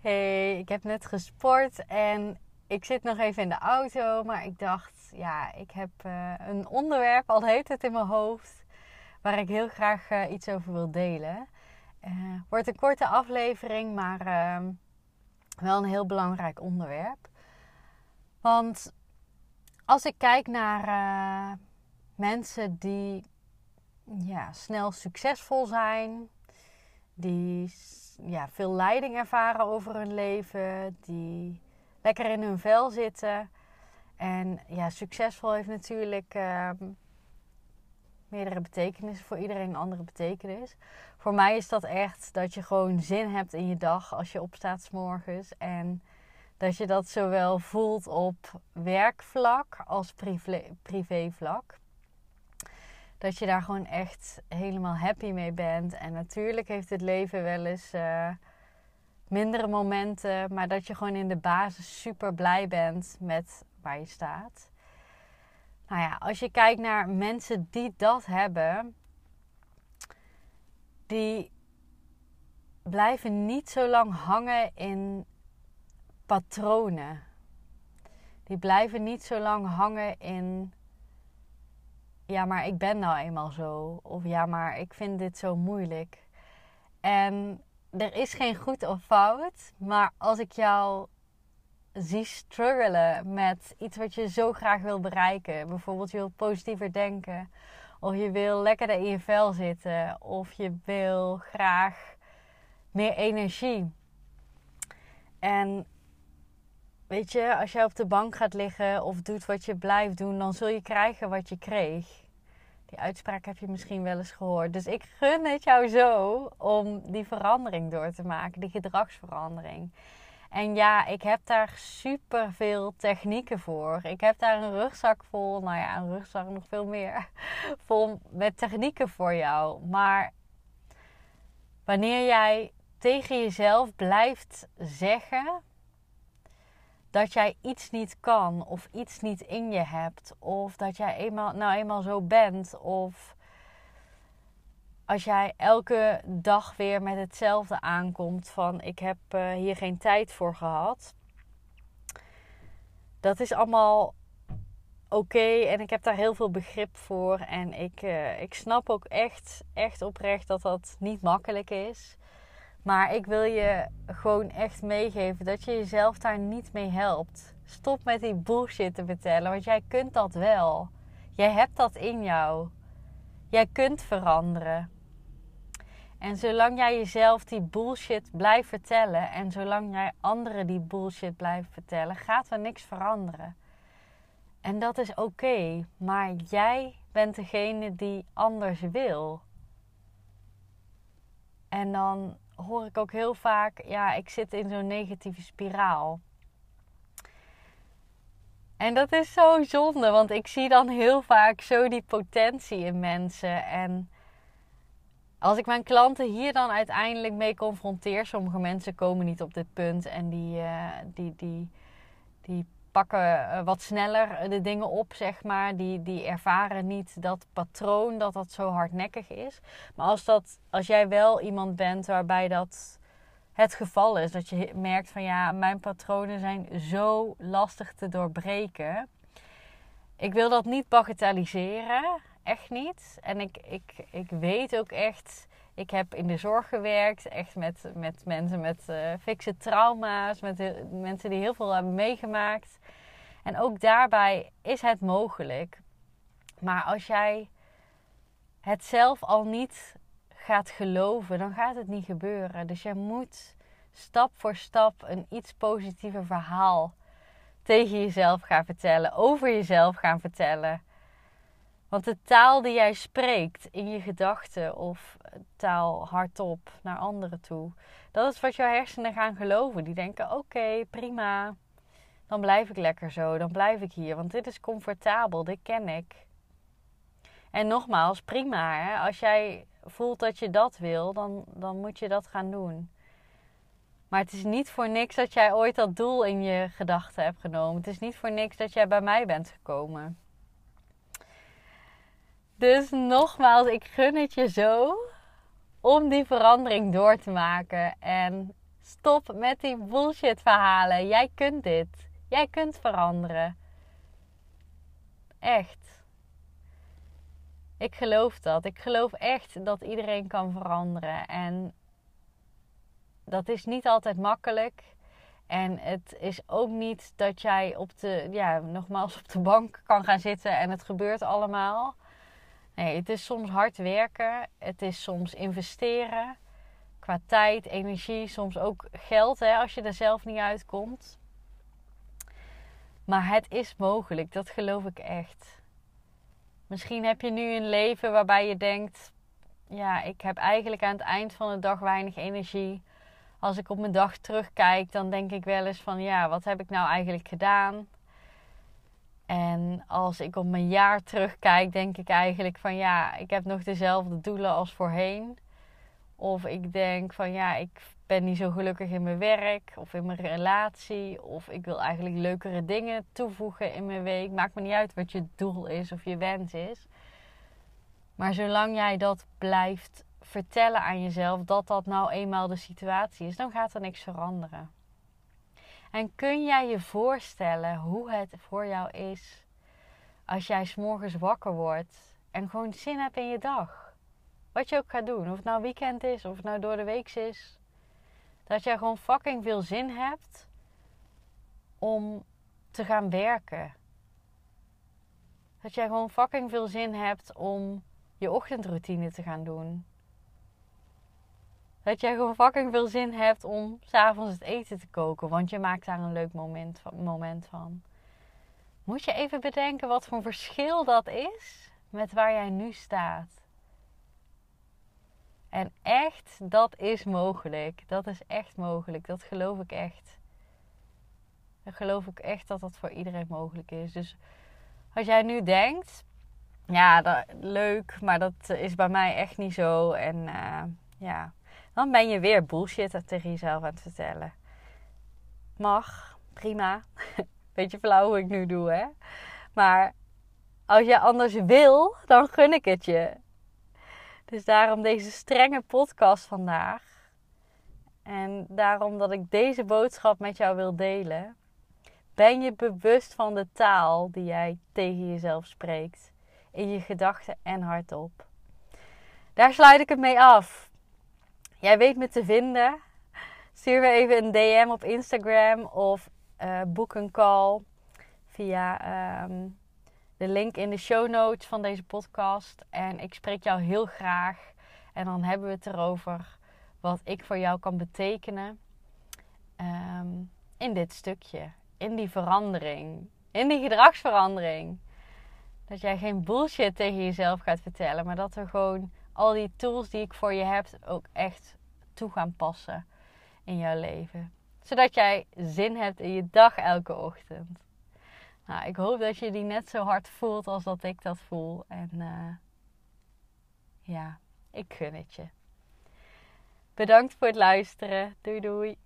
Hey, ik heb net gesport en ik zit nog even in de auto, maar ik dacht, ja, ik heb uh, een onderwerp, al heet het in mijn hoofd, waar ik heel graag uh, iets over wil delen. Uh, wordt een korte aflevering, maar ehm, wel een heel belangrijk onderwerp. Want als ik kijk naar mensen die ja, snel succesvol zijn, die ja, veel leiding ervaren over hun leven, die lekker in hun vel zitten. En ja, succesvol heeft natuurlijk uh, meerdere betekenissen. Voor iedereen een andere betekenis. Voor mij is dat echt dat je gewoon zin hebt in je dag als je opstaat s morgens. En dat je dat zowel voelt op werkvlak als privé, privévlak dat je daar gewoon echt helemaal happy mee bent. En natuurlijk heeft het leven wel eens uh, mindere momenten, maar dat je gewoon in de basis super blij bent met waar je staat. Nou ja, als je kijkt naar mensen die dat hebben, die blijven niet zo lang hangen in patronen. Die blijven niet zo lang hangen in ja, maar ik ben nou eenmaal zo. Of ja, maar ik vind dit zo moeilijk. En er is geen goed of fout. Maar als ik jou zie struggelen met iets wat je zo graag wil bereiken. Bijvoorbeeld je wil positiever denken. Of je wil lekkerder in je vel zitten. Of je wil graag meer energie. En Weet je, als jij op de bank gaat liggen of doet wat je blijft doen, dan zul je krijgen wat je kreeg. Die uitspraak heb je misschien wel eens gehoord. Dus ik gun het jou zo om die verandering door te maken, die gedragsverandering. En ja, ik heb daar super veel technieken voor. Ik heb daar een rugzak vol, nou ja, een rugzak nog veel meer, vol met technieken voor jou. Maar wanneer jij tegen jezelf blijft zeggen dat jij iets niet kan of iets niet in je hebt of dat jij eenmaal, nou eenmaal zo bent of als jij elke dag weer met hetzelfde aankomt van ik heb uh, hier geen tijd voor gehad. Dat is allemaal oké en ik heb daar heel veel begrip voor en ik, uh, ik snap ook echt, echt oprecht dat dat niet makkelijk is. Maar ik wil je gewoon echt meegeven dat je jezelf daar niet mee helpt. Stop met die bullshit te vertellen, want jij kunt dat wel. Jij hebt dat in jou. Jij kunt veranderen. En zolang jij jezelf die bullshit blijft vertellen en zolang jij anderen die bullshit blijft vertellen, gaat er niks veranderen. En dat is oké, maar jij bent degene die anders wil. En dan hoor ik ook heel vaak, ja, ik zit in zo'n negatieve spiraal. En dat is zo zonde, want ik zie dan heel vaak zo die potentie in mensen. En als ik mijn klanten hier dan uiteindelijk mee confronteer, sommige mensen komen niet op dit punt en die, uh, die, die, die pakken eh, wat sneller de dingen op, zeg maar. Die, die ervaren niet dat patroon dat dat zo hardnekkig is. Maar als, dat, als jij wel iemand bent waarbij dat het geval is, dat je merkt van ja, mijn patronen zijn zo lastig te doorbreken. Ik wil dat niet bagatelliseren, echt niet. En ik, ik, ik weet ook echt ik heb in de zorg gewerkt, echt met, met mensen met uh, fikse trauma's, met mensen die heel veel hebben meegemaakt. En ook daarbij is het mogelijk. Maar als jij het zelf al niet gaat geloven, dan gaat het niet gebeuren. Dus je moet stap voor stap een iets positiever verhaal tegen jezelf gaan vertellen, over jezelf gaan vertellen. Want de taal die jij spreekt in je gedachten of taal hardop naar anderen toe, dat is wat jouw hersenen gaan geloven. Die denken: oké, prima. dan blijf ik lekker zo. Dan blijf ik hier. Want dit is comfortabel. Dit ken ik. En nogmaals, prima. Als jij voelt dat je dat wil, dan, dan moet je dat gaan doen. Maar het is niet voor niks dat jij ooit dat doel in je gedachten hebt genomen. Het is niet voor niks dat jij bij mij bent gekomen. Dus nogmaals, ik gun het je zo om die verandering door te maken. En stop met die bullshit verhalen. Jij kunt dit. Jij kunt veranderen. Echt. Ik geloof dat. Ik geloof echt dat iedereen kan veranderen. En dat is niet altijd makkelijk. En het is ook niet dat jij op de, ja, nogmaals op de bank kan gaan zitten en het gebeurt allemaal. Nee, het is soms hard werken. Het is soms investeren. Qua tijd, energie, soms ook geld hè, als je er zelf niet uitkomt. Maar het is mogelijk, dat geloof ik echt. Misschien heb je nu een leven waarbij je denkt: ja, ik heb eigenlijk aan het eind van de dag weinig energie. Als ik op mijn dag terugkijk, dan denk ik wel eens van: ja, wat heb ik nou eigenlijk gedaan? En als ik op mijn jaar terugkijk, denk ik eigenlijk van ja, ik heb nog dezelfde doelen als voorheen. Of ik denk van ja, ik ben niet zo gelukkig in mijn werk of in mijn relatie. Of ik wil eigenlijk leukere dingen toevoegen in mijn week. Maakt me niet uit wat je doel is of je wens is. Maar zolang jij dat blijft vertellen aan jezelf dat dat nou eenmaal de situatie is, dan gaat er niks veranderen. En kun jij je voorstellen hoe het voor jou is als jij s'morgens wakker wordt en gewoon zin hebt in je dag? Wat je ook gaat doen, of het nou weekend is of het nou door de week is. Dat jij gewoon fucking veel zin hebt om te gaan werken. Dat jij gewoon fucking veel zin hebt om je ochtendroutine te gaan doen. Dat jij gewoon fucking veel zin hebt om s'avonds het eten te koken. Want je maakt daar een leuk moment van, moment van. Moet je even bedenken wat voor verschil dat is met waar jij nu staat. En echt, dat is mogelijk. Dat is echt mogelijk. Dat geloof ik echt. Dat geloof ik echt dat dat voor iedereen mogelijk is. Dus als jij nu denkt, ja, dat, leuk, maar dat is bij mij echt niet zo. En uh, ja, dan ben je weer bullshit tegen jezelf aan het vertellen. Mag, prima. Beetje flauw hoe ik nu doe, hè. Maar als je anders wil, dan gun ik het je. Dus daarom deze strenge podcast vandaag. En daarom dat ik deze boodschap met jou wil delen. Ben je bewust van de taal die jij tegen jezelf spreekt? In je gedachten en hardop. Daar sluit ik het mee af. Jij weet me te vinden. Stuur me even een DM op Instagram of uh, boek een call via ehm, de link in de show notes van deze podcast. En ik spreek jou heel graag. En dan hebben we het erover wat ik voor jou kan betekenen ehm, in dit stukje. In die verandering. In die gedragsverandering. Dat jij geen bullshit tegen jezelf gaat vertellen, maar dat er gewoon al die tools die ik voor je heb ook echt toe gaan passen in jouw leven. Zodat jij zin hebt in je dag elke ochtend. Nou, ik hoop dat je die net zo hard voelt als dat ik dat voel. En uh, ja, ik gun het je. Bedankt voor het luisteren. Doei doei.